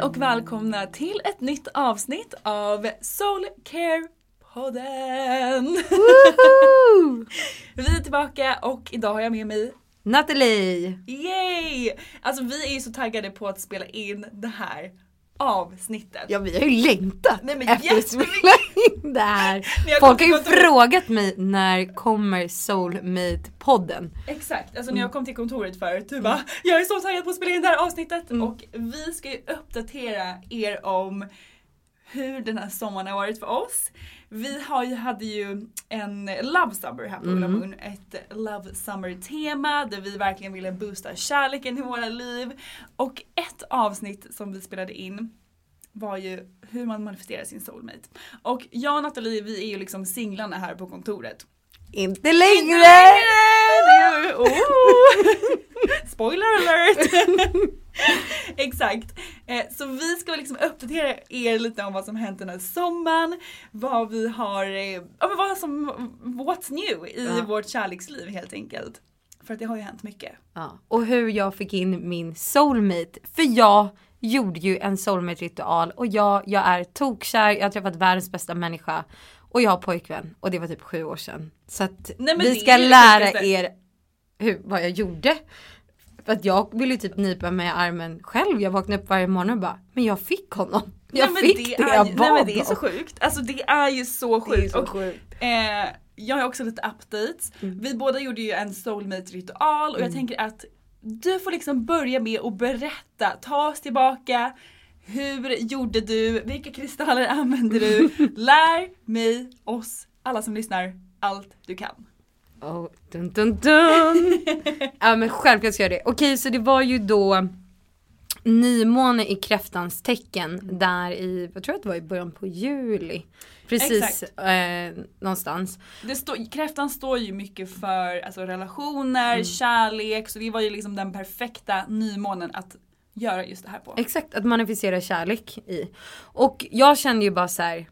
Hej och välkomna till ett nytt avsnitt av Soulcare podden. vi är tillbaka och idag har jag med mig Nathalie! Yay! Alltså vi är ju så taggade på att spela in det här avsnittet. Ja vi har ju längtat Nej, men efter spela in det här. Folk har ju frågat mig när kommer Soulmate-podden? Exakt, alltså Mm. när jag kom till kontoret förut, du bara jag är så taggad på att spela in det här avsnittet och vi ska ju uppdatera er om hur den här sommaren har varit för oss. Vi har ju, hade ju en Love Summer här på Ulla Mm. Moon, ett Love Summer tema där vi verkligen ville boosta kärleken i våra liv. Och ett avsnitt som vi spelade in var ju hur man manifesterar sin soulmate. Och jag och Nathalie vi är ju liksom singlarna här på kontoret. Inte längre! Det är- oh. Spoiler alert! Exakt. Eh, så vi ska liksom uppdatera er lite om vad som hänt den här sommaren. Vad vi har, eh, ja men vad som, what's new i Ja. vårt kärleksliv helt enkelt. För att det har ju hänt mycket. Ja, och hur jag fick in min soulmate. För jag gjorde ju en soulmate-ritual och jag, jag är tokkär, jag har träffat världens bästa människa och jag har pojkvän och det var typ sju år sedan. Så att Nej, vi ska lära er hur, vad jag gjorde. För att jag ville ju typ nypa mig i armen själv. Jag vaknade upp varje morgon och bara, men jag fick honom. Jag nej, men fick det, är jag ju, bad Nej men det är så sjukt. Alltså det är ju så sjukt. Och, sjukt. Eh, jag har också lite updates. Mm. Vi båda gjorde ju en soulmate-ritual och jag tänker att du får liksom börja med att berätta, ta oss tillbaka. Hur gjorde du? Vilka kristaller använde du? Lär mig, oss, alla som lyssnar, allt du kan. Oh, dun, dun, dun. ja men självklart ska jag det. Okej så det var ju då nymåne i kräftans tecken där i, jag tror att det var i början på juli. Precis eh, någonstans. Det stå, kräftan står ju mycket för alltså, relationer, kärlek, så det var ju liksom den perfekta nymånen att göra just det här på. Exakt, att manifestera kärlek i. Och jag kände ju bara så här.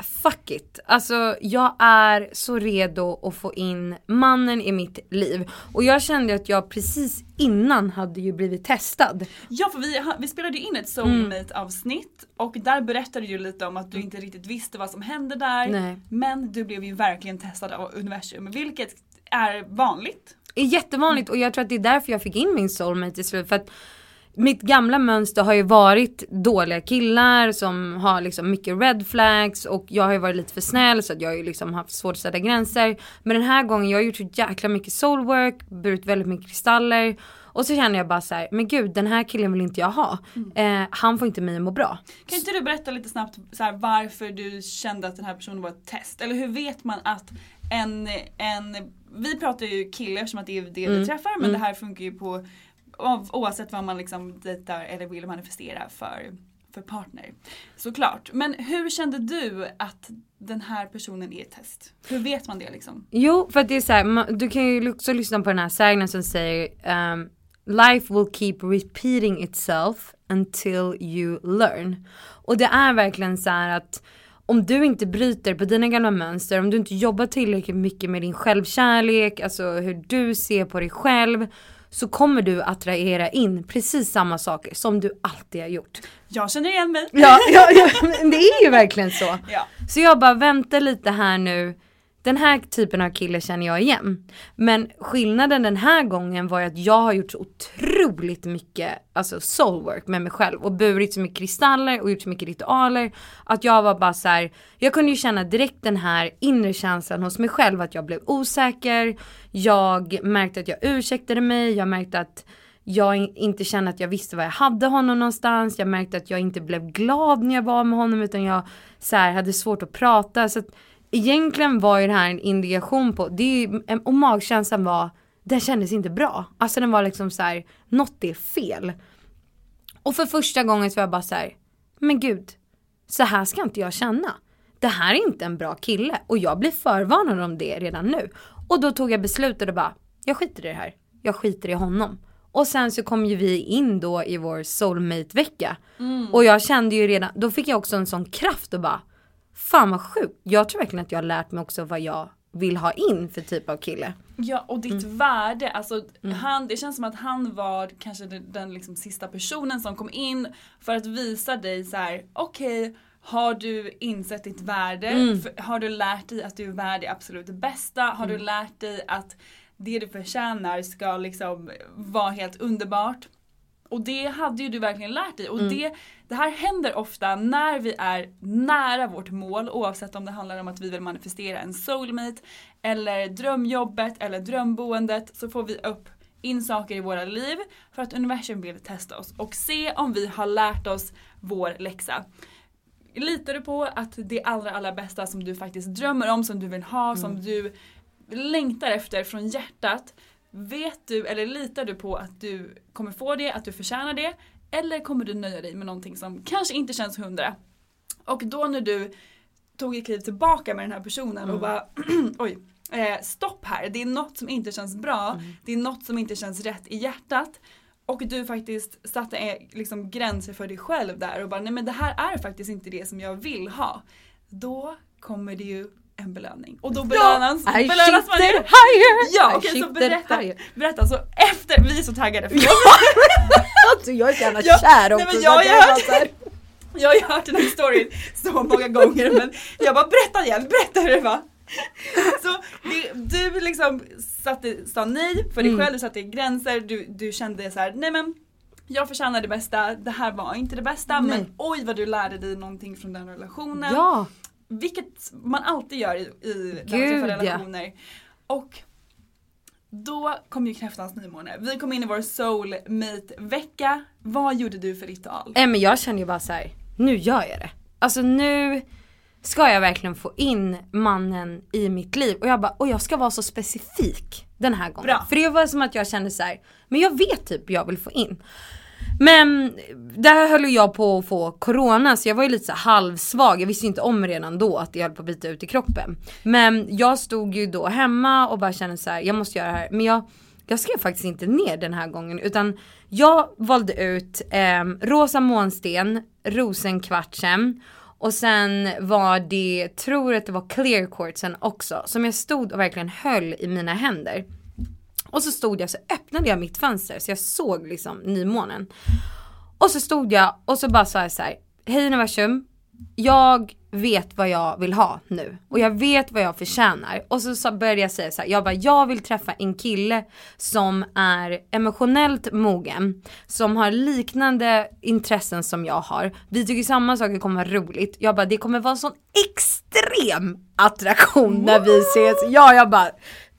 Fuck it. Alltså jag är så redo att få in mannen i mitt liv. Och jag kände att jag precis innan hade ju blivit testad. Ja för vi, vi spelade in ett soulmate avsnitt och där berättade du lite om att du inte riktigt visste vad som hände där. Nej. Men du blev ju verkligen testad av universum vilket är vanligt. Det är jättevanligt och jag tror att det är därför jag fick in min soulmate i slut. För att mitt gamla mönster har ju varit dåliga killar som har liksom mycket red flags och jag har ju varit lite för snäll så att jag har ju liksom haft svårt att sätta gränser. Men den här gången jag har gjort så jäkla mycket soulwork, burit väldigt mycket kristaller och så känner jag bara så här, men gud den här killen vill inte jag ha. Eh, han får inte mig att må bra. Kan inte du berätta lite snabbt så här, varför du kände att den här personen var ett test? Eller hur vet man att en, en vi pratar ju kille eftersom att det är det vi träffar men det här funkar ju på oavsett vad man liksom dejtar eller vill manifestera för, för partner. Såklart. Men hur kände du att den här personen är ett test? Hur vet man det liksom? Jo, för att det är så här, du kan ju också lyssna på den här sägnen som säger um, Life will keep repeating itself until you learn. Och det är verkligen så här att om du inte bryter på dina gamla mönster, om du inte jobbar tillräckligt mycket med din självkärlek, alltså hur du ser på dig själv, så kommer du attrahera in precis samma saker som du alltid har gjort. Jag känner igen mig. Ja, ja, ja det är ju verkligen så. Ja. Så jag bara väntar lite här nu. Den här typen av kille känner jag igen. Men skillnaden den här gången var ju att jag har gjort så otroligt mycket alltså soulwork med mig själv och burit så mycket kristaller och gjort så mycket ritualer. Att jag var bara så här, jag kunde ju känna direkt den här inre känslan hos mig själv att jag blev osäker. Jag märkte att jag ursäktade mig, jag märkte att jag inte kände att jag visste var jag hade honom någonstans. Jag märkte att jag inte blev glad när jag var med honom utan jag så här, hade svårt att prata. Så att, egentligen var ju det här en indikation på, det är, ju- och magkänslan var, den kändes inte bra. Alltså den var liksom så här, något är fel. Och för första gången så var jag bara så här, men gud, så här ska inte jag känna. Det här är inte en bra kille och jag blir förvarnad om det redan nu. Och då tog jag beslutet och bara, jag skiter i det här. Jag skiter i honom. Och sen så kom ju vi in då i vår soulmate-vecka. Och jag kände ju redan, då fick jag också en sån kraft och bara, fan vad sjukt. Jag tror verkligen att jag har lärt mig också vad jag vill ha in för typ av kille. Ja och ditt värde, alltså han, det känns som att han var kanske den, den liksom sista personen som kom in för att visa dig så här: okej har du insett ditt värde? För, har du lärt dig att du är värd det absolut bästa? Har du lärt dig att det du förtjänar ska liksom vara helt underbart? Och det hade ju du verkligen lärt dig. Och det, det här händer ofta när vi är nära vårt mål oavsett om det handlar om att vi vill manifestera en soulmate eller drömjobbet eller drömboendet så får vi upp in saker i våra liv för att universum vill testa oss och se om vi har lärt oss vår läxa. Litar du på att det allra allra bästa som du faktiskt drömmer om, som du vill ha, som du längtar efter från hjärtat Vet du eller litar du på att du kommer få det, att du förtjänar det? Eller kommer du nöja dig med någonting som kanske inte känns hundra? Och då när du tog ett kliv tillbaka med den här personen och bara oj, eh, stopp här, det är något som inte känns bra, det är något som inte känns rätt i hjärtat. Och du faktiskt satte eh, liksom gränser för dig själv där och bara nej men det här är faktiskt inte det som jag vill ha. Då kommer det ju en belöning. Och då belönas, I belönas man ju. higher! Ja okej så shifted berätta, berätta så efter, vi är så taggade. För Alltså jag är så jävla kär nej, också. men så jag har bara hört- här- Jag har hört den här storyn så många gånger men jag bara berätta igen, berätta hur det var. Så du liksom satte, sa nej för dig Mm. själv, du satte gränser, du, du kände så här: nej men jag förtjänar det bästa, det här var inte det bästa Nej. men oj vad du lärde dig någonting från den relationen. Ja, Vilket man alltid gör i, i Gud, träffar ja. relationer. Och då kom ju kräftans nymåne. Vi kom in i vår soulmate-vecka. Vad gjorde du för ritual? Nej men jag känner ju bara så här, nu gör jag det. Alltså nu ska jag verkligen få in mannen i mitt liv och jag bara, och jag ska vara så specifik den här gången. Bra. För det var som att jag kände så här, men jag vet typ jag vill få in. Men där höll ju jag på att få corona så jag var ju lite så halvsvag. Jag visste inte om redan då att det höll på att bita ut i kroppen. Men jag stod ju då hemma och bara kände så här, jag måste göra det här. Men jag, jag skrev faktiskt inte ner den här gången utan jag valde ut eh, rosa månsten, rosenkvartsen Och sen var det, tror att det var clear quartzen också, som jag stod och verkligen höll i mina händer. Och så stod jag så öppnade jag mitt fönster så jag såg liksom nymånen. Och så stod jag och så bara sa jag så här, hej universum, jag vet vad jag vill ha nu och jag vet vad jag förtjänar. Och så, så började jag säga så här, jag bara jag vill träffa en kille som är emotionellt mogen, som har liknande intressen som jag har. Vi tycker samma saker kommer vara roligt. Jag bara det kommer vara en sån extrem attraktion när vi ses. Ja, jag bara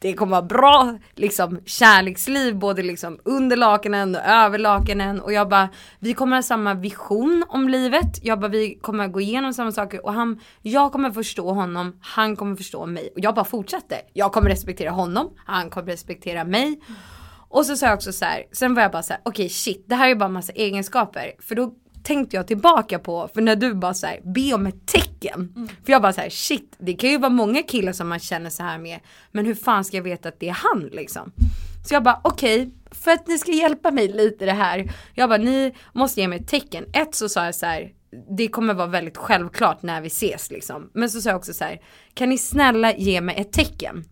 det kommer vara bra liksom kärleksliv både liksom under lakanen och över lakanen och jag bara vi kommer ha samma vision om livet. Jag bara vi kommer gå igenom samma saker och han, jag kommer förstå honom, han kommer förstå mig och jag bara fortsätter. Jag kommer respektera honom, han kommer respektera mig. Och så sa jag också så här, sen var jag bara så här, okej okay, shit, det här är bara massa egenskaper. För då tänkte jag tillbaka på, för när du bara såhär, be om ett tecken. Mm. För jag bara såhär, shit, det kan ju vara många killar som man känner så här med, men hur fan ska jag veta att det är han liksom? Så jag bara, okej, okay, för att ni ska hjälpa mig lite det här, jag bara, ni måste ge mig ett tecken. Ett så sa jag så här, det kommer vara väldigt självklart när vi ses liksom. Men så sa jag också så här, kan ni snälla ge mig ett tecken?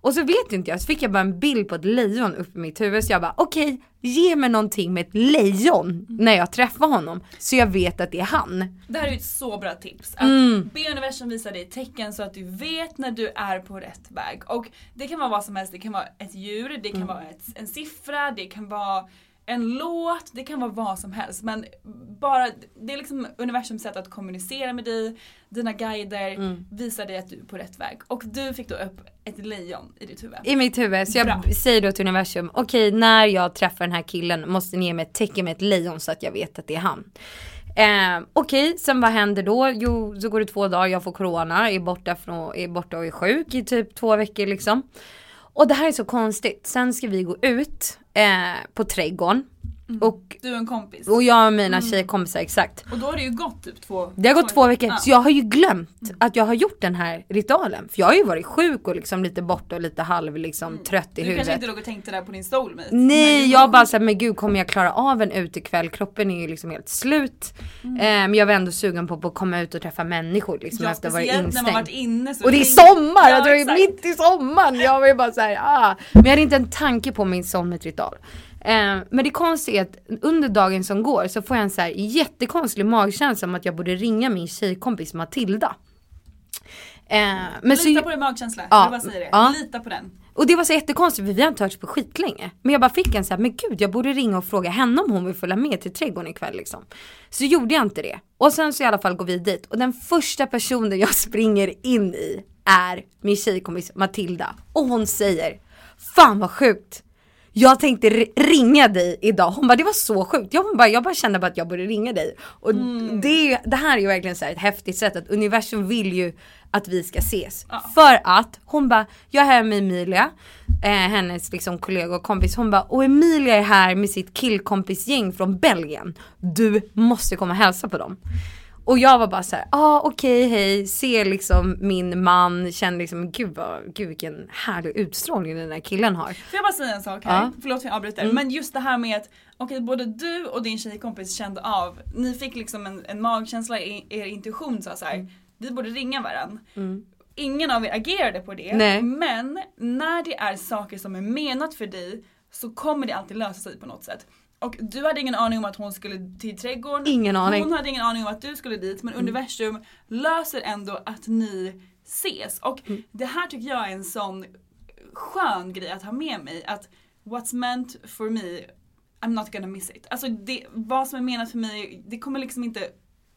Och så vet inte jag, så fick jag bara en bild på ett lejon upp i mitt huvud så jag bara okej, okay, ge mig någonting med ett lejon när jag träffar honom så jag vet att det är han. Det här är ett så bra tips. Att mm. be universum visa dig tecken så att du vet när du är på rätt väg. Och det kan vara vad som helst, det kan vara ett djur, det kan mm. vara ett, en siffra, det kan vara en låt, det kan vara vad som helst. Men bara, det är liksom universums sätt att kommunicera med dig. Dina guider mm. visar dig att du är på rätt väg. Och du fick då upp ett lejon i ditt huvud. I mitt huvud. Så jag Bra. säger då till universum, okej okay, när jag träffar den här killen måste ni ge mig ett tecken med ett lejon så att jag vet att det är han. Eh, Okej, okay, sen vad händer då? Jo, så går det två dagar, jag får corona, är borta, från, är borta och är sjuk i typ två veckor liksom. Och det här är så konstigt. Sen ska vi gå ut eh, på trädgården. Mm. Och, du och en kompis? Och jag och mina mm. tjejkompisar, exakt. Och då har det ju gått typ två Det har gått två veckor, ja. så jag har ju glömt mm. att jag har gjort den här ritualen. För jag har ju varit sjuk och liksom lite borta och lite halv liksom mm. trött i du huvudet. Du kanske inte låg och tänkte där på din soulmate? Nej, jag bara såhär, men gud kommer jag klara av en utekväll? Kroppen är ju liksom helt slut. Mm. Eh, men jag var ändå sugen på, på att komma ut och träffa människor liksom ja, efter att ha varit instängd. när man varit inne så Och det är sommar! Ja, jag är mitt i sommaren! Jag var ju bara såhär, ah. Men jag hade inte en tanke på min soulmate-ritual. Eh, men det konstiga är att under dagen som går så får jag en så här jättekonstig magkänsla om att jag borde ringa min tjejkompis Matilda. Eh, men Lita så, på din magkänsla, ja, jag bara säger det. Ja. Lita på den. Och det var så jättekonstigt för vi har inte hörts på skitlänge. Men jag bara fick en så här, men gud jag borde ringa och fråga henne om hon vill följa med till trädgården ikväll liksom. Så gjorde jag inte det. Och sen så i alla fall går vi dit och den första personen jag springer in i är min tjejkompis Matilda. Och hon säger, fan vad sjukt jag tänkte ringa dig idag. Hon bara det var så sjukt. Jag, bara, jag bara kände bara att jag borde ringa dig. Och mm. det, det här är ju verkligen så ett häftigt sätt att universum vill ju att vi ska ses. Ja. För att hon bara, jag är här med Emilia, eh, hennes liksom kollega och kompis. Hon bara, och Emilia är här med sitt killkompisgäng från Belgien. Du måste komma och hälsa på dem. Och jag var bara så här, ah, okej okay, hej, ser liksom min man, känner liksom gud, vad, gud vilken härlig utstrålning den här killen har. Får jag bara säga en sak här? Ja. Förlåt för jag avbryter. Mm. Men just det här med att okej okay, både du och din tjejkompis kände av, ni fick liksom en, en magkänsla, er intuition sa så här, mm. vi borde ringa varandra. Mm. Ingen av er agerade på det. Nej. Men när det är saker som är menat för dig så kommer det alltid lösa sig på något sätt. Och du hade ingen aning om att hon skulle till trädgården. Ingen aning. Hon hade ingen aning om att du skulle dit. Men mm. universum löser ändå att ni ses. Och mm. det här tycker jag är en sån skön grej att ha med mig. Att what's meant for me, I'm not gonna miss it. Alltså det, vad som är menat för mig, det kommer liksom inte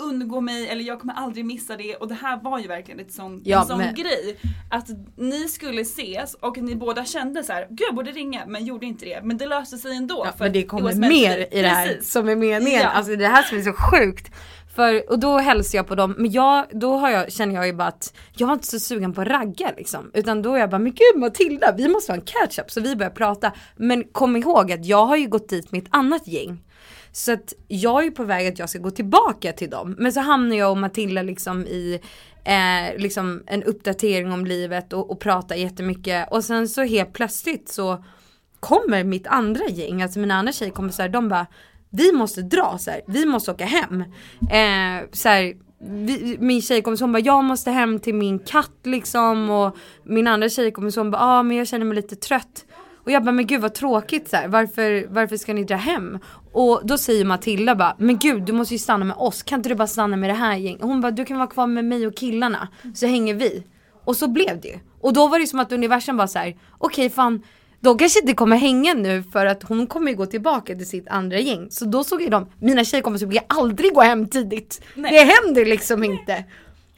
undgå mig eller jag kommer aldrig missa det och det här var ju verkligen ett sån, ja, en sån men... grej. Att ni skulle ses och ni båda kände så här, gud jag borde ringa men gjorde inte det. Men det löste sig ändå. Ja, men det kommer mer i det här Precis. som är meningen. Ja. Alltså det här som är så sjukt. För, och då hälsar jag på dem, men jag, då har jag, känner jag ju bara att jag var inte så sugen på att ragga liksom. Utan då är jag bara, men gud Matilda, vi måste ha en catch-up. Så vi börjar prata. Men kom ihåg att jag har ju gått dit med ett annat gäng. Så att jag är på väg att jag ska gå tillbaka till dem. Men så hamnar jag och Matilda liksom i eh, liksom en uppdatering om livet och, och pratar jättemycket. Och sen så helt plötsligt så kommer mitt andra gäng, alltså mina andra tjejkompisar, de bara vi måste dra så här, vi måste åka hem. Eh, så här, vi, min tjejkompis hon bara jag måste hem till min katt liksom och min andra tjejkompis hon bara ja ah, men jag känner mig lite trött. Och jag bara men gud vad tråkigt så här. Varför, varför ska ni dra hem? Och då säger Matilda bara men gud du måste ju stanna med oss kan inte du bara stanna med det här gänget? Hon bara du kan vara kvar med mig och killarna så hänger vi. Och så blev det ju. Och då var det som att universum var så här: okej okay, fan de kanske inte kommer hänga nu för att hon kommer ju gå tillbaka till sitt andra gäng. Så då såg jag dem, mina tjejkompisar brukar aldrig gå hem tidigt. Nej. Det händer liksom inte.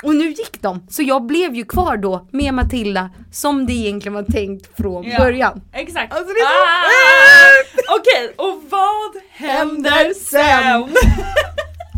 Och nu gick de, så jag blev ju kvar då med Matilda som det egentligen var tänkt från ja, början. Exakt. Alltså, ah! Okej, okay, och vad händer sen?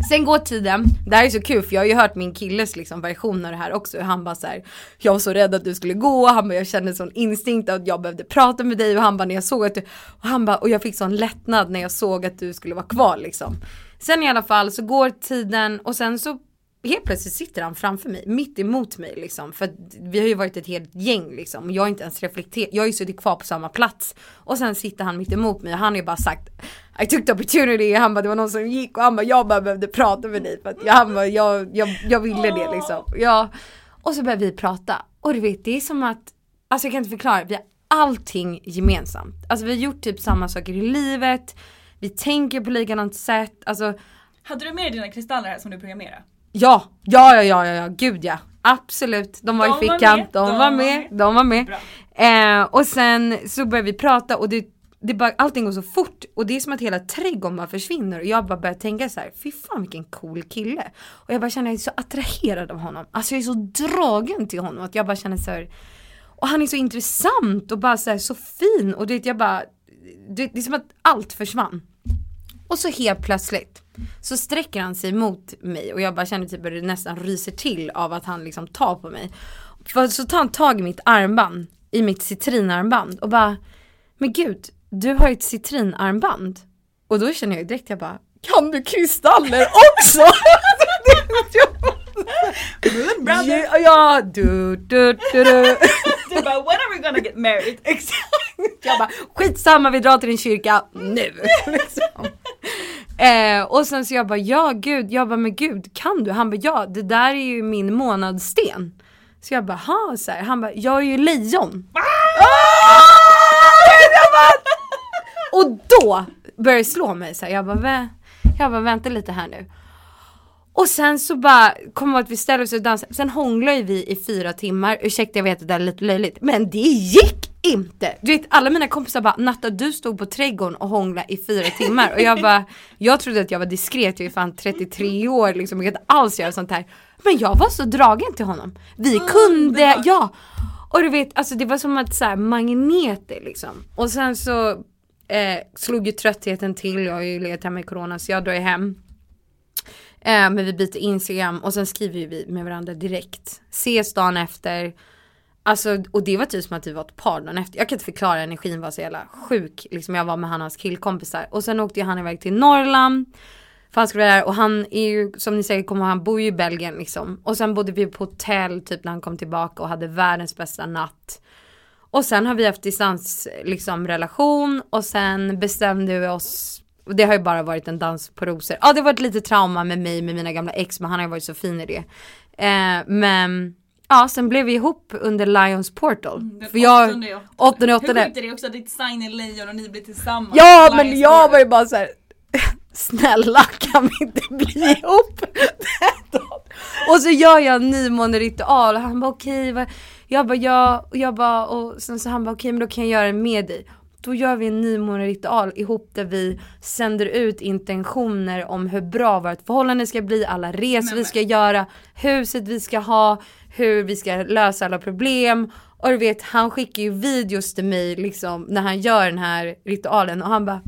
Sen går tiden, det här är så kul för jag har ju hört min killes liksom version av det här också. Han bara så här, jag var så rädd att du skulle gå, han bara jag kände sån instinkt att jag behövde prata med dig och han bara när jag såg att du, och han bara och jag fick sån lättnad när jag såg att du skulle vara kvar liksom. Sen i alla fall så går tiden och sen så helt plötsligt sitter han framför mig, mitt emot mig liksom. För vi har ju varit ett helt gäng liksom. Och Jag har inte ens reflekterat, jag har ju suttit kvar på samma plats. Och sen sitter han mitt emot mig och han har ju bara sagt I took the opportunity, han bara det var någon som gick och han bara jag bara behövde prata med dig för att jag, han bara, jag, jag, jag ville det liksom. Ja. Och så började vi prata. Och du vet det är som att, alltså jag kan inte förklara, vi har allting gemensamt. Alltså vi har gjort typ samma saker i livet, vi tänker på likadant sätt, alltså hade du med dig dina kristaller här som du programmerade? Ja, ja, ja, ja, ja, gud ja. Absolut, de var de i fickan, var de, de, var med, de var med. Eh, och sen så började vi prata och det, det bara, allting går så fort. Och det är som att hela trädgården bara försvinner. Och jag bara börjar tänka så här, fy fan vilken cool kille. Och jag bara känner jag är så attraherad av honom, alltså jag är så dragen till honom att jag bara känner så här, och han är så intressant och bara så, här, så fin. Och det jag bara, det, det är som att allt försvann. Och så helt plötsligt så sträcker han sig mot mig och jag bara känner typ att det nästan ryser till av att han liksom tar på mig. För så tar han tag i mitt armband, i mitt citrinarmband och bara Men gud, du har ju ett citrinarmband. Och då känner jag direkt, jag bara Kan du kristaller också? brother. Ja, du, du, du, du. Du bara, when are we gonna get married? Exakt. Jag bara, skitsamma vi drar till din kyrka nu. Liksom. Eh, och sen så jag bara, ja gud, jag bara, men gud, kan du? Han bara, ja, det där är ju min månadssten. Så jag bara, ha så här. Han bara, jag är ju lejon. Och då började det slå mig så här. Jag bara, jag bara, vänta lite här nu. Och sen så bara kom att vi ställer oss och dansar. Sen hånglade vi i fyra timmar. Ursäkta jag vet att det är lite löjligt. Men det gick inte! Du vet alla mina kompisar bara Natta du stod på trädgården och hånglade i fyra timmar och jag bara Jag trodde att jag var diskret, jag är fan 33 år liksom, jag kan inte alls göra sånt här. Men jag var så dragen till honom. Vi mm, kunde, ja! Och du vet, alltså det var som att så här, magneter liksom. Och sen så eh, slog ju tröttheten till, jag har ju legat hemma i corona så jag drar hem. Eh, men vi byter Instagram och sen skriver vi med varandra direkt. Ses dagen efter Alltså och det var typ som att vi var ett par dagen efter. Jag kan inte förklara energin var så jävla sjuk. Liksom jag var med han och hans killkompisar. Och sen åkte han iväg till Norrland. För han skulle vara där och han är ju som ni säkert kommer ihåg, han bor ju i Belgien liksom. Och sen bodde vi på hotell typ när han kom tillbaka och hade världens bästa natt. Och sen har vi haft distans liksom relation och sen bestämde vi oss det har ju bara varit en dans på rosor. Ja det var ett litet trauma med mig med mina gamla ex men han har ju varit så fin i det. Eh, men Ja, sen blev vi ihop under Lions Portal. Mm, för jag, åttonde, åttonde. åttonde. Hur sjukt är det också att ditt sign är lejon och ni blir tillsammans? Ja, men jag var ju bara så här, Snälla kan vi inte bli ihop? och så gör jag en nymåneritual och han bara okej, okay, jag bara ja, och jag bara och sen så han bara okej okay, men då kan jag göra det med dig. Då gör vi en nymåneritual ihop där vi sänder ut intentioner om hur bra vårt förhållande ska bli, alla resor vi ska göra, huset vi ska ha, hur vi ska lösa alla problem. Och du vet, han skickar ju videos till mig liksom när han gör den här ritualen och han bara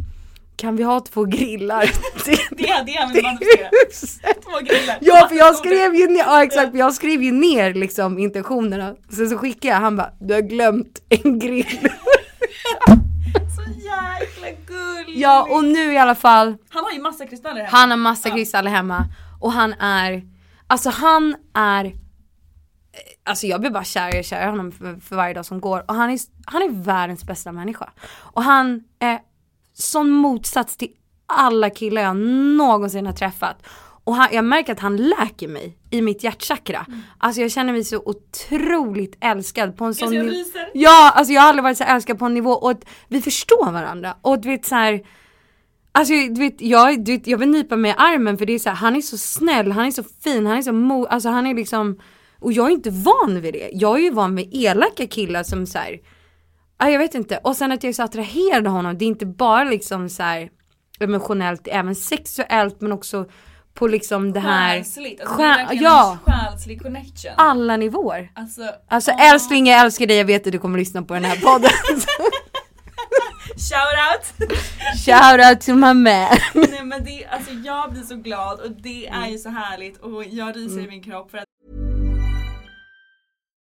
kan vi ha två grillar? det, är det han vill manifestera. Två grillar. Ja för jag skrev ju ner, ja exakt, jag skrev ju ner liksom intentionerna. Sen så skickade jag, han bara du har glömt en grill. så jäkla gullig. Ja och nu i alla fall. Han har ju massa kristaller hemma. Han har massa kristaller hemma. Och han är, alltså han är Alltså jag blir bara kär, och kär i honom för, för, varje dag som går. Och han är, han är världens bästa människa. Och han är sån motsats till alla killar jag någonsin har träffat. Och han, jag märker att han läker mig i mitt hjärtchakra. Mm. Alltså jag känner mig så otroligt älskad på en sån jag niv- ryser. Ja, alltså jag har aldrig varit så älskad på en nivå och att vi förstår varandra. Och du vet så här. Alltså du vet, jag, du vet, jag vill nypa mig i armen för det är så här, han är så snäll, han är så fin, han är så mo, alltså han är liksom och jag är inte van vid det. Jag är ju van vid elaka killar som så här, ja, jag vet inte. Och sen att jag är så attraherad av honom, det är inte bara liksom så här emotionellt, även sexuellt men också på liksom det här Själsligt, alltså Själ- det ja. själslig connection. alla nivåer. Alltså, Alltså ah, älskling jag älskar dig, jag vet att du kommer lyssna på den här podden. shout out! Shout out to my man. Nej men det, alltså jag blir så glad och det är ju så härligt och jag ryser i min kropp för att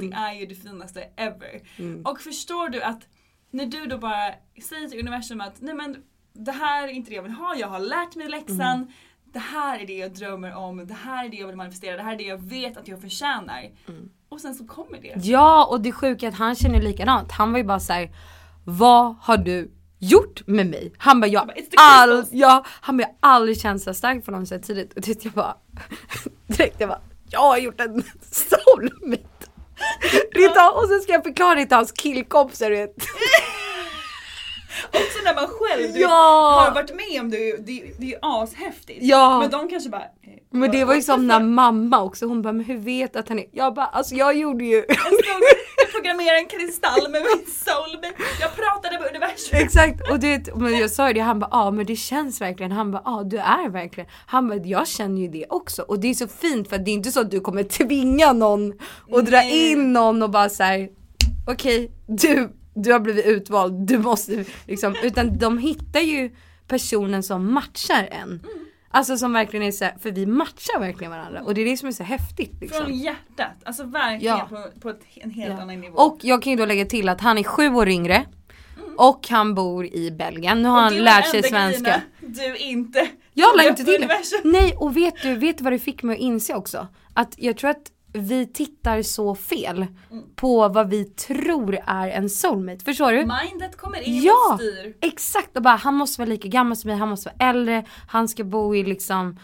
Det är ju det finaste ever. Mm. Och förstår du att när du då bara säger till universum att nej men det här är inte det jag vill ha, jag har lärt mig läxan. Mm. Det här är det jag drömmer om, det här är det jag vill manifestera, det här är det jag vet att jag förtjänar. Mm. Och sen så kommer det. Ja, och det sjuka är att han känner likadant. Han var ju bara så här: vad har du gjort med mig? Han bara, jag bara, "It's the all, crystals." ja, han bara, jag har aldrig känt så starkt för någon så tidigt. Och det jag bara, direkt jag bara, jag har gjort en soulmate. Rita, och sen ska jag förklara det till hans killkompisar vet. Också när man själv du Ja. har varit med om det, det, det är ju ashäftigt. Ja. Men de kanske bara... eh, Men det var ju som när mamma också, hon bara, men hur vet att han är? Jag bara, alltså jag gjorde ju. Programmerade en kristall med min soulmate. Jag pratade med universum. Exakt, och det, men jag sa ju det, han bara ja ah, men det känns verkligen. Han bara ja ah, du är verkligen. Han bara jag känner ju det också. Och det är så fint för det är inte så att du kommer tvinga någon och dra Nej. in någon och bara såhär okej du, du har blivit utvald, du måste liksom. Utan de hittar ju personen som matchar en. Alltså som verkligen är så här, för vi matchar verkligen varandra och det är det som är så häftigt. Liksom. Från hjärtat. Alltså verkligen Ja. på, på ett, en helt Ja. annan nivå. Och jag kan ju då lägga till att han är sju år yngre och han bor i Belgien. Nu har han Det var lärt sig svenska. grejerna Du inte Jag la tog inte till det. Nej och vet du, vet du vad det fick mig att inse också? Att jag tror att vi tittar så fel på vad vi tror är en soulmate. Förstår du? Mindet kommer in Ja, och styr. exakt. Och bara han måste vara lika gammal som mig, han måste vara äldre, han ska bo i liksom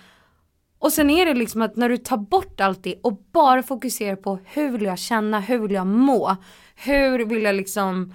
och sen är det liksom att när du tar bort allt det och bara fokuserar på hur vill jag känna, hur vill jag må, hur vill jag liksom,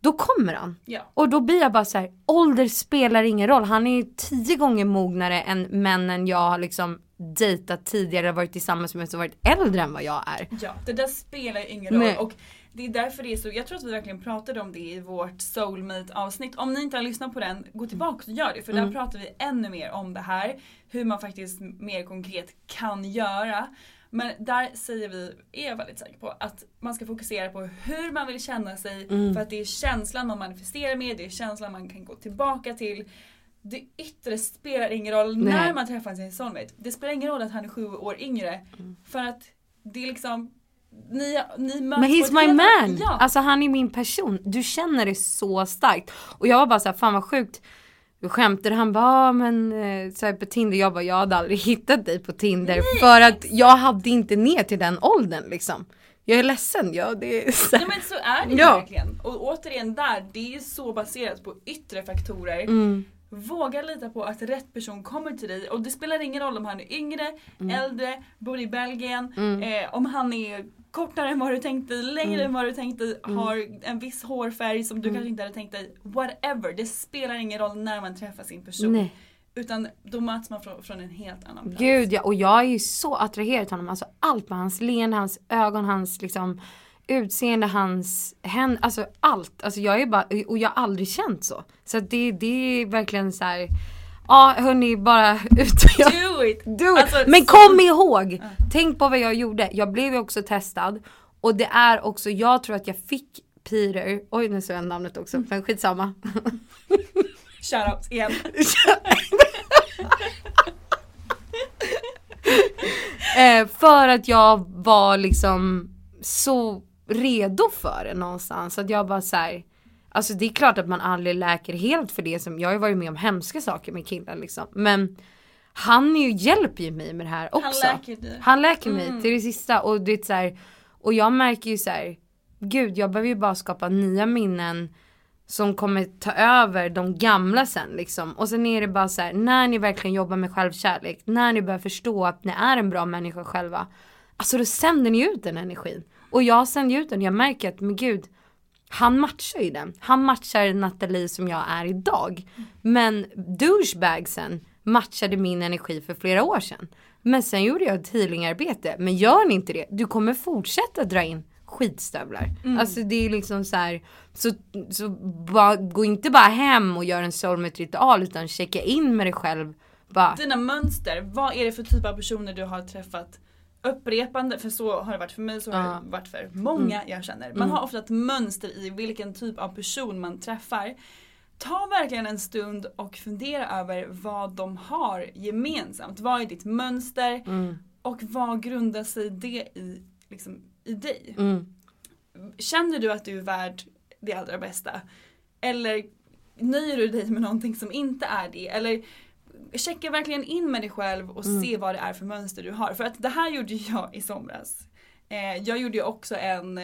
då kommer han. Ja. Och då blir jag bara så här, ålder spelar ingen roll. Han är ju tio gånger mognare än männen jag har liksom dejtat tidigare, varit tillsammans med som varit äldre än vad jag är. Ja, det där spelar ju ingen roll. Och det är därför det är så, jag tror att vi verkligen pratade om det i vårt soulmate avsnitt. Om ni inte har lyssnat på den, gå tillbaka och gör det. För där Mm. pratar vi ännu mer om det här. Hur man faktiskt mer konkret kan göra. Men där säger vi, är jag väldigt säker på, att man ska fokusera på hur man vill känna sig. Mm. För att det är känslan man manifesterar med, det är känslan man kan gå tillbaka till. Det yttre spelar ingen roll Nej. när man träffar sin soulmate. Det spelar ingen roll att han är sju år yngre. Mm. För att det är liksom, ni, ni Men he's my man! Ja. Alltså han är min person. Du känner det så starkt. Och jag var bara så här, fan vad sjukt. Vi skämtade, han bara, ah, men eh, så här på Tinder, jag bara, jag hade aldrig hittat dig på Tinder. för att jag hade inte ner till den åldern liksom. Jag är ledsen, ja det är så Nej men så är det Ja. verkligen. Och återigen där, det är så baserat på yttre faktorer. Mm. Våga lita på att rätt person kommer till dig och det spelar ingen roll om han är yngre, Mm. äldre, bor i Belgien, eh, om han är kortare än vad du tänkt dig, längre Mm. än vad du tänkt dig, har en viss hårfärg som du kanske inte hade tänkt dig. Whatever, det spelar ingen roll när man träffar sin person. Nej. Utan då möts man från, från en helt annan plats. Gud ja, och jag är ju så attraherad till honom. Alltså allt med hans leende, hans ögon, hans liksom utseende, hans händer, alltså allt. Alltså jag är bara, och jag har aldrig känt så. Så att det, det är verkligen så här. Ja hörni bara ut Do it! Do it. Alltså, Men så- kom ihåg, tänk på vad jag gjorde. Jag blev ju också testad. Och det är också, jag tror att jag fick Peter, oj nu sa jag namnet också, men skitsamma. Shoutouts igen. Eh, för att jag var liksom så redo för det någonstans. Att jag bara så här, Alltså det är klart att man aldrig läker helt för det som, jag har ju varit med om hemska saker med killar liksom. Men han ju, hjälper ju mig med det här också. Han läker dig. Han läker mig till det sista och det är så här, och jag märker ju så här, gud jag behöver ju bara skapa nya minnen som kommer ta över de gamla sen liksom. Och sen är det bara så här, när ni verkligen jobbar med självkärlek, när ni börjar förstå att ni är en bra människa själva. Alltså då sänder ni ut den energin. Och jag sänder ut den, jag märker att men gud, han matchar ju den. Han matchar Nathalie som jag är idag. Men douchebagsen matchade min energi för flera år sedan. Men sen gjorde jag ett healingarbete. Men gör ni inte det, du kommer fortsätta dra in skitstövlar. Alltså det är liksom så här, så, så bara, gå inte bara hem och gör en soulmate ritual utan checka in med dig själv. Bara, Dina mönster, vad är det för typ av personer du har träffat? Upprepande, för så har det varit för mig, så har det varit för många jag känner. Man har ofta ett mönster i vilken typ av person man träffar. Ta verkligen en stund och fundera över vad de har gemensamt. Vad är ditt mönster? Och vad grundar sig det i, liksom, i dig? mm, Känner du att du är värd det allra bästa? Eller nöjer du dig med någonting som inte är det? Eller checka verkligen in med dig själv och Mm. se vad det är för mönster du har. För att det här gjorde jag i somras. Eh, jag gjorde ju också en,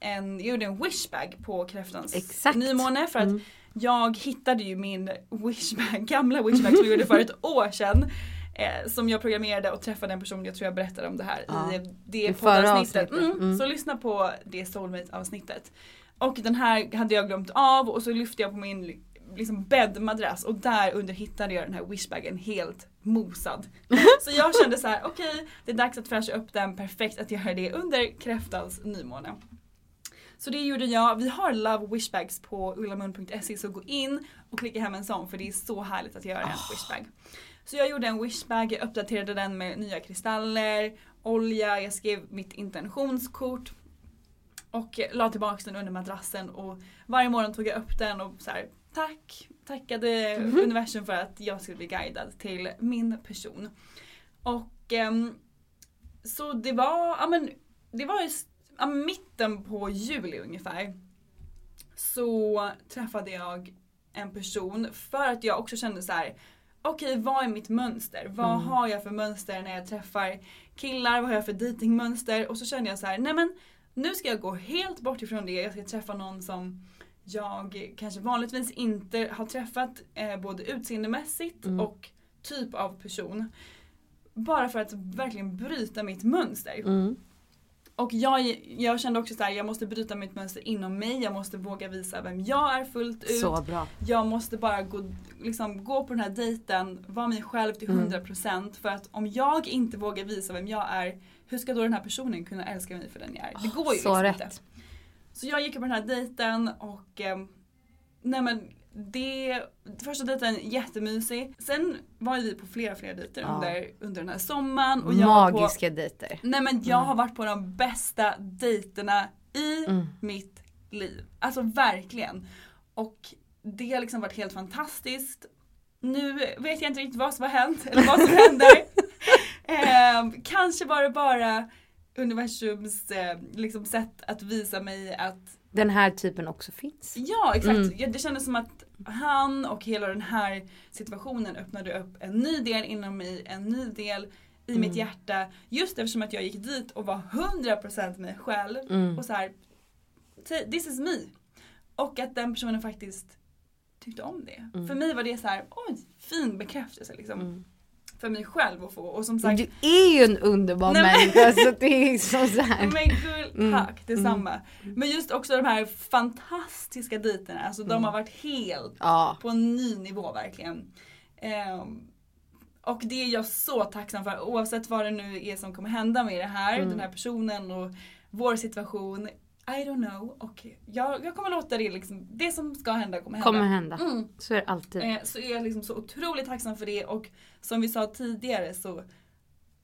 en, jag gjorde en wishbag på kräftans Exakt. nymåne för att Mm. jag hittade ju min wishbag, gamla wishbag som jag gjorde för ett år sedan. Eh, som jag programmerade och träffade en person, jag tror jag berättade om det här Ja. i det I poddavsnittet. avsnittet. Mm, Mm. Så lyssna på det soulmate avsnittet. Och den här hade jag glömt av och så lyfte jag på min liksom bäddmadrass och där under hittade jag den här wishbagen helt mosad. så jag kände så här: okej det är dags att fräscha upp den, perfekt att göra det under kräftans nymåne. Så det gjorde jag. Vi har Love Wishbags på ullamun.se så gå in och klicka hem en sån för det är så härligt att göra en wishbag. Så jag gjorde en wishbag, jag uppdaterade den med nya kristaller, olja, jag skrev mitt intentionskort och la tillbaka den under madrassen och varje morgon tog jag upp den och så här, tack, tackade universum för att jag skulle bli guidad till min person. Och ehm, så det var, ja men det var s- ja, mitten på juli ungefär. Så träffade jag en person för att jag också kände så här. okej vad är mitt mönster? Vad Mm. har jag för mönster när jag träffar killar? Vad har jag för datingmönster? Och så kände jag så här, nej men nu ska jag gå helt bort ifrån det. Jag ska träffa någon som jag kanske vanligtvis inte har träffat eh, både utseendemässigt Mm. och typ av person. Bara för att verkligen bryta mitt mönster. Mm. Och jag, jag kände också så här, jag måste bryta mitt mönster inom mig, jag måste våga visa vem jag är fullt ut. Så bra. Jag måste bara gå, liksom, gå på den här dejten, vara mig själv till Mm. 100% för att om jag inte vågar visa vem jag är, hur ska då den här personen kunna älska mig för den jag är? Det går ju Så liksom rätt. inte. Så jag gick på den här dejten och eh, nej men det, första dejten jättemysig. Sen var vi på flera flera dejter Ja. under, under den här sommaren. Och jag var på, Magiska dejter. Nej men jag har varit på de bästa dejterna i Mm. mitt liv. Alltså verkligen. Och det har liksom varit helt fantastiskt. Nu vet jag inte riktigt vad som har hänt eller vad som händer. eh, kanske var det bara universums eh, liksom sätt att visa mig att Den här typen också finns. Ja exakt, Mm. Ja, det kändes som att han och hela den här situationen öppnade upp en ny del inom mig, en ny del i Mm. mitt hjärta. Just eftersom att jag gick dit och var 100% mig själv Mm. och så här, "T- this is me. Och att den personen faktiskt tyckte om det. Mm. För mig var det så här, oj, fin bekräftelse liksom. För mig själv att få. Och som sagt, Du är ju en underbar Nej, människa så det är liksom så här. men gull, Mm. tack detsamma. Men just också de här fantastiska dejterna, alltså de har varit helt Ja. på en ny nivå verkligen. Ehm, och det är jag så tacksam för oavsett vad det nu är som kommer hända med det här, Mm. den här personen och vår situation. I don't know. Och jag, jag kommer låta det liksom, det som ska hända kommer hända. Kommer hända. Mm. Så är det alltid. Eh, så är jag liksom så otroligt tacksam för det och som vi sa tidigare så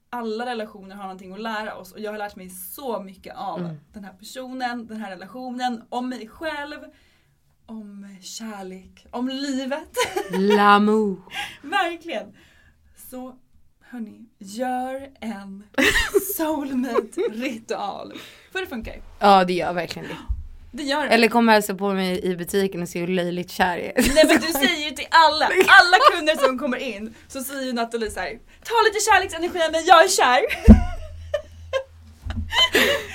alla relationer har någonting att lära oss och jag har lärt mig så mycket av Mm. den här personen, den här relationen, om mig själv, om kärlek, om livet. L'amour. Verkligen. Så hörni, gör en soulmate ritual. För det funkar. Ja det gör verkligen det. Det gör det. Eller kom och hälsa på mig i butiken och se hur löjligt kär jag är. Nej men du säger ju till alla, alla kunder som kommer in så säger ju Nathalie så här, ta lite kärleksenergi men jag är kär.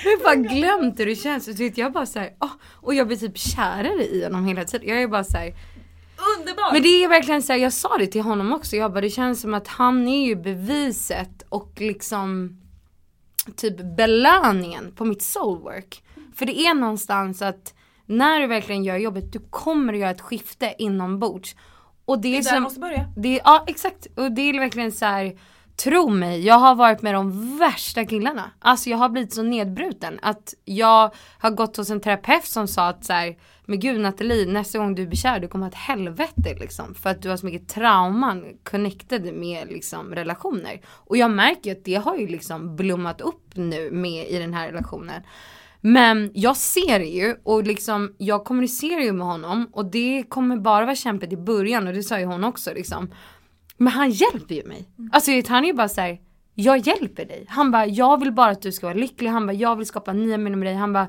Jag har bara glömt hur det känns. Jag bara så här, åh, och jag blir typ kärare i honom hela tiden. Jag är bara så här, Underbart! Men det är verkligen så här, jag sa det till honom också. Jag bara, det känns som att han är ju beviset och liksom typ belöningen på mitt soulwork. För det är någonstans att när du verkligen gör jobbet, du kommer att göra ett skifte inombords. Och det det är som, måste börja. det ja exakt. Och det är verkligen så här. Tro mig, jag har varit med de värsta killarna. Alltså jag har blivit så nedbruten att jag har gått hos en terapeut som sa att så här, men gud Nathalie, nästa gång du blir kär du kommer ha ett helvete liksom. För att du har så mycket trauman connected med liksom relationer. Och jag märker att det har ju liksom blommat upp nu med i den här relationen. Men jag ser det ju och liksom jag kommunicerar ju med honom och det kommer bara vara kämpigt i början och det sa ju hon också liksom. Men han hjälper ju mig. Alltså han är ju bara så här, jag hjälper dig. Han bara, jag vill bara att du ska vara lycklig. Han bara, jag vill skapa nya minnen med dig. Han bara,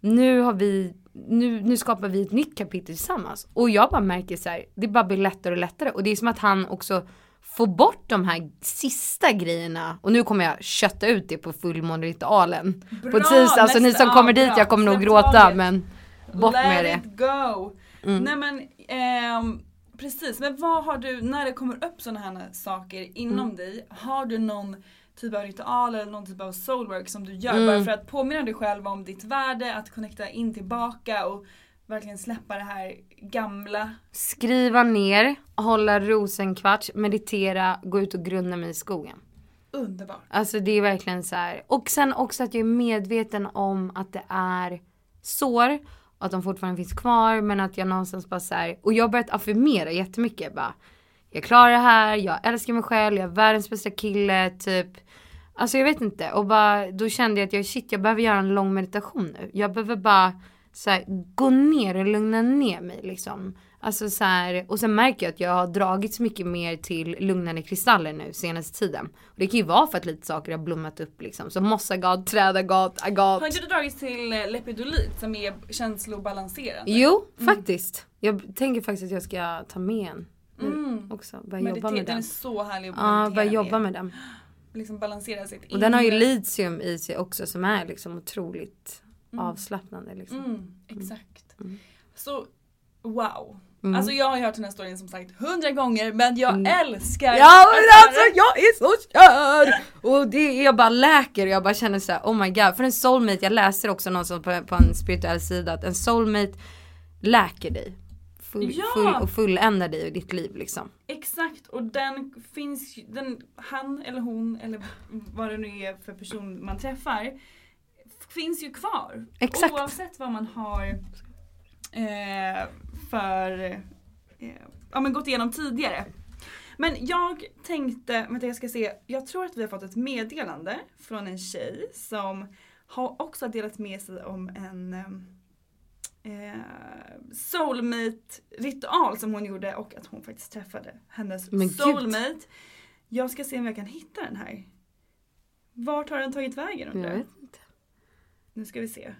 nu har vi, nu, nu skapar vi ett nytt kapitel tillsammans. Och jag bara märker så här, det bara blir lättare och lättare. Och det är som att han också får bort de här sista grejerna. Och nu kommer jag kötta ut det på fullmåneritualen. På tisdag, alltså ni som kommer dit, bra. jag kommer nog Släpp gråta men bort Let med det. go! Mm. Nej men ehm, precis, men vad har du, när det kommer upp sådana här saker inom Mm. dig, har du någon typ av ritual eller någon typ av soulwork som du gör Mm. bara för att påminna dig själv om ditt värde, att connecta in tillbaka och verkligen släppa det här gamla. Skriva ner, hålla rosenkvarts, meditera, gå ut och grunna mig i skogen. Underbart. Alltså det är verkligen så här. Och sen också att jag är medveten om att det är sår. Och att de fortfarande finns kvar. Men att jag någonstans bara så här. Och jag har börjat affirmera jättemycket. Bara, jag klarar det här, jag älskar mig själv, jag är världens bästa kille. Typ. Alltså jag vet inte. Och bara, då kände jag att jag, shit, jag behöver göra en lång meditation nu. Jag behöver bara så här, gå ner och lugna ner mig liksom. Alltså så här, och sen märker jag att jag har dragits mycket mer till lugnande kristaller nu senaste tiden. Och det kan ju vara för att lite saker har blommat upp liksom. Så mossagat, trädagat, agat. Har inte du dragits till eh, Lepidolit som är känslobalanserande? Jo, faktiskt. Jag tänker faktiskt att jag ska ta med en Mm. också. Börja jobba med den är den. så härlig att Ja, börja jobba med. den. Liksom balansera sitt Och den har ju inre. litium i sig också som är liksom otroligt avslappnande liksom. Mm, exakt. Mm. Så wow. Mm. Alltså jag har ju hört den här storyn som sagt hundra gånger men jag älskar Mm. Ja att men alltså jag är så kär! Och det är jag bara läker och jag bara känner så här: oh my god. För en soulmate, jag läser också någonstans på, på en spirituell sida att en soulmate läker dig. Full, Ja! full, och fulländar dig i ditt liv liksom. Exakt och den finns ju, den, han eller hon eller vad det nu är för person man träffar finns ju kvar. Exakt. Oavsett vad man har eh, för eh, ja, men gått igenom tidigare. Men jag tänkte, vänta jag ska se, jag tror att vi har fått ett meddelande från en tjej som har också delat med sig om en eh, soulmate-ritual som hon gjorde och att hon faktiskt träffade hennes Men gud. soulmate. Jag ska se om jag kan hitta den här. Vart har den tagit vägen Jag undrar vet jag? Nu ska vi se.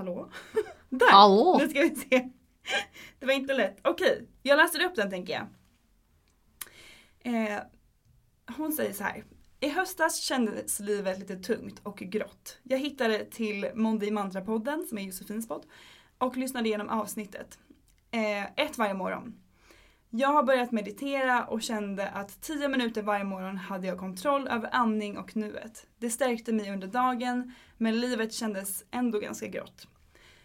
Hallå? Där! Hallå? Nu ska vi se. Det var inte lätt. Okej, jag läser upp den tänker jag. Eh, hon säger så här. I höstas kändes livet lite tungt och grått. Jag hittade till Monday Mantra-podden som är Josefins podd och lyssnade igenom avsnittet. Eh, ett varje morgon. Jag har börjat meditera och kände att 10 minuter varje morgon hade jag kontroll över andning och nuet. Det stärkte mig under dagen men livet kändes ändå ganska grått.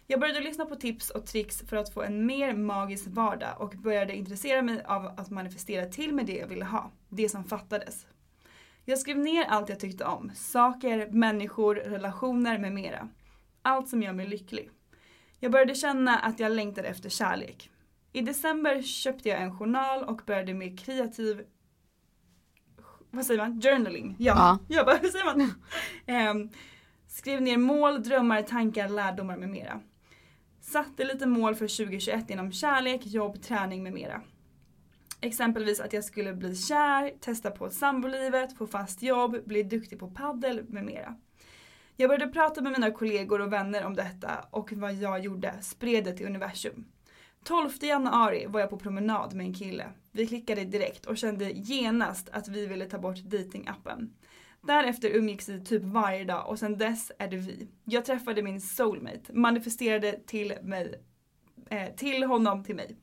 Jag började lyssna på tips och tricks för att få en mer magisk vardag och började intressera mig av att manifestera till mig det jag ville ha. Det som fattades. Jag skrev ner allt jag tyckte om. Saker, människor, relationer med mera. Allt som gör mig lycklig. Jag började känna att jag längtade efter kärlek. I december köpte jag en journal och började med kreativ vad säger man? Journaling. Ja. Ja. Jag bara, hur säger man? Ehm, skrev ner mål, drömmar, tankar, lärdomar med mera. Satte lite mål för 2021 inom kärlek, jobb, träning med mera. Exempelvis att jag skulle bli kär, testa på sambolivet, få fast jobb, bli duktig på paddel med mera. Jag började prata med mina kollegor och vänner om detta och vad jag gjorde, spred det till universum. 12 januari var jag på promenad med en kille. Vi klickade direkt och kände genast att vi ville ta bort datingappen. Därefter umgicks vi typ varje dag och sen dess är det vi. Jag träffade min soulmate, manifesterade till mig, eh, till honom till mig.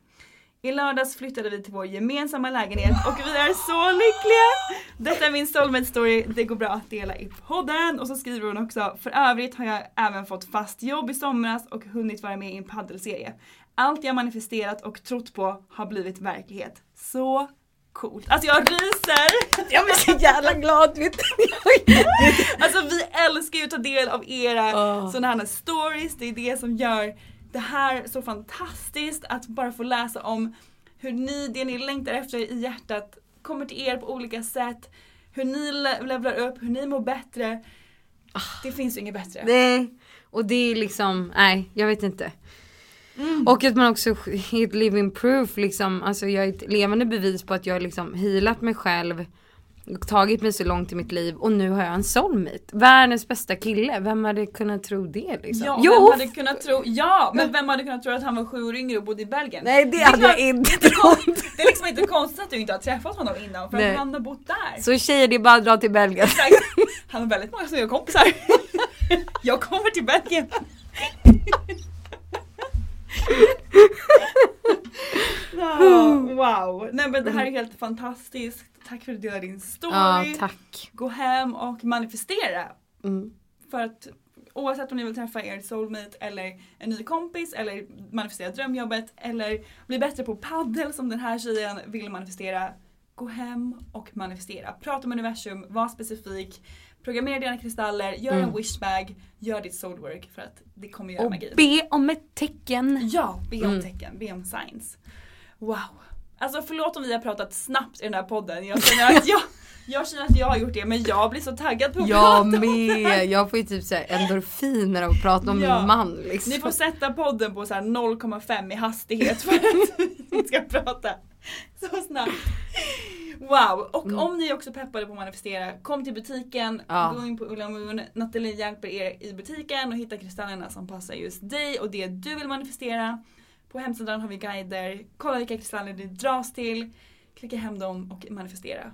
I lördags flyttade vi till vår gemensamma lägenhet och vi är så lyckliga! Detta är min soulmate story, det går bra att dela i podden. Och så skriver hon också, för övrigt har jag även fått fast jobb i somras och hunnit vara med i en paddelserie. Allt jag manifesterat och trott på har blivit verklighet. Så coolt. Alltså jag ryser! Jag blir så jävla glad vet Alltså vi älskar ju att ta del av era Åh. sådana här stories. Det är det som gör det här så fantastiskt. Att bara få läsa om hur ni, det ni längtar efter i hjärtat kommer till er på olika sätt. Hur ni le- levlar upp, hur ni mår bättre. Det finns ju inget bättre. Nej, och det är liksom, nej jag vet inte. Och att man också är ett living proof liksom, alltså jag är ett levande bevis på att jag har liksom healat mig själv. och Tagit mig så långt i mitt liv och nu har jag en soulmate. Världens bästa kille, vem hade kunnat tro det liksom? Ja, jo! vem hade kunnat tro, ja, men vem hade kunnat tro att han var sju år yngre och bodde i Belgien? Nej det är hade jag inte Det trott. det är liksom inte konstigt att du inte har träffat honom innan för Nej. han har bott där. Så tjejer det är bara att dra till Belgien. Exakt. Han har väldigt många som är kompisar. Jag kommer till Belgien. Ja, wow, nej men det här är helt fantastiskt. Tack för att du delade din story. Ja tack. Gå hem och manifestera. Mm. För att oavsett om ni vill träffa er soulmate eller en ny kompis eller manifestera drömjobbet eller bli bättre på paddel som den här tjejen vill manifestera. Gå hem och manifestera. Prata med universum, var specifik. Programmera dina kristaller, gör en wishbag, gör ditt soulwork för att det kommer göra Och magi. be om ett tecken. Ja, be om Mm. tecken, be om signs. Wow. Alltså förlåt om vi har pratat snabbt i den här podden. Jag känner att jag, jag, känner att jag har gjort det men jag blir så taggad på att Jag prata om det här. med, jag får ju typ såhär endorfiner av att prata om Ja. min man liksom. Ni får sätta podden på så här 0,5 i hastighet för att vi ska prata så snabbt. Wow! Och om ni också peppade på att manifestera, kom till butiken, Mm. Ja. gå in på Ulla Moon. Nathalie hjälper er i butiken och hitta kristallerna som passar just dig och det du vill manifestera. På hemsidan har vi guider. Kolla vilka kristaller det dras till. Klicka hem dem och manifestera.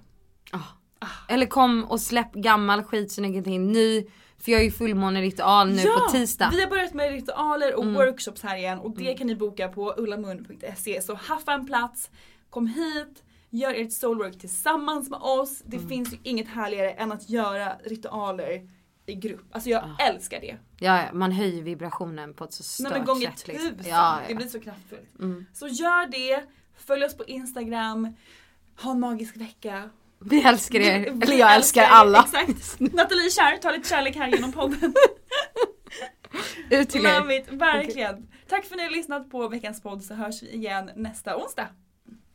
Eller kom och släpp gammal skit så ni kan ta in ny. För jag är ju fullmåneritual nu på tisdag. Mm. Vi har börjat med ritualer och workshops här igen och det kan ni boka på ullamun.se. Så haffa en plats, kom hit, gör ert soulwork tillsammans med oss. Det Mm. finns ju inget härligare än att göra ritualer i grupp. Alltså jag älskar det. Ja, ja, man höjer vibrationen på ett så Nej stört men gånger sätt. liksom. tusen. Ja, ja. Mm. Det blir så kraftfullt. Så gör det, följ oss på Instagram, ha en magisk vecka. Vi älskar er. Vi- Eller jag älskar er, alla. Exakt. Nathalie kär, ta lite kärlek här genom podden. Ut till er. Verkligen. Tack för att ni har lyssnat på veckans podd så hörs vi igen nästa onsdag.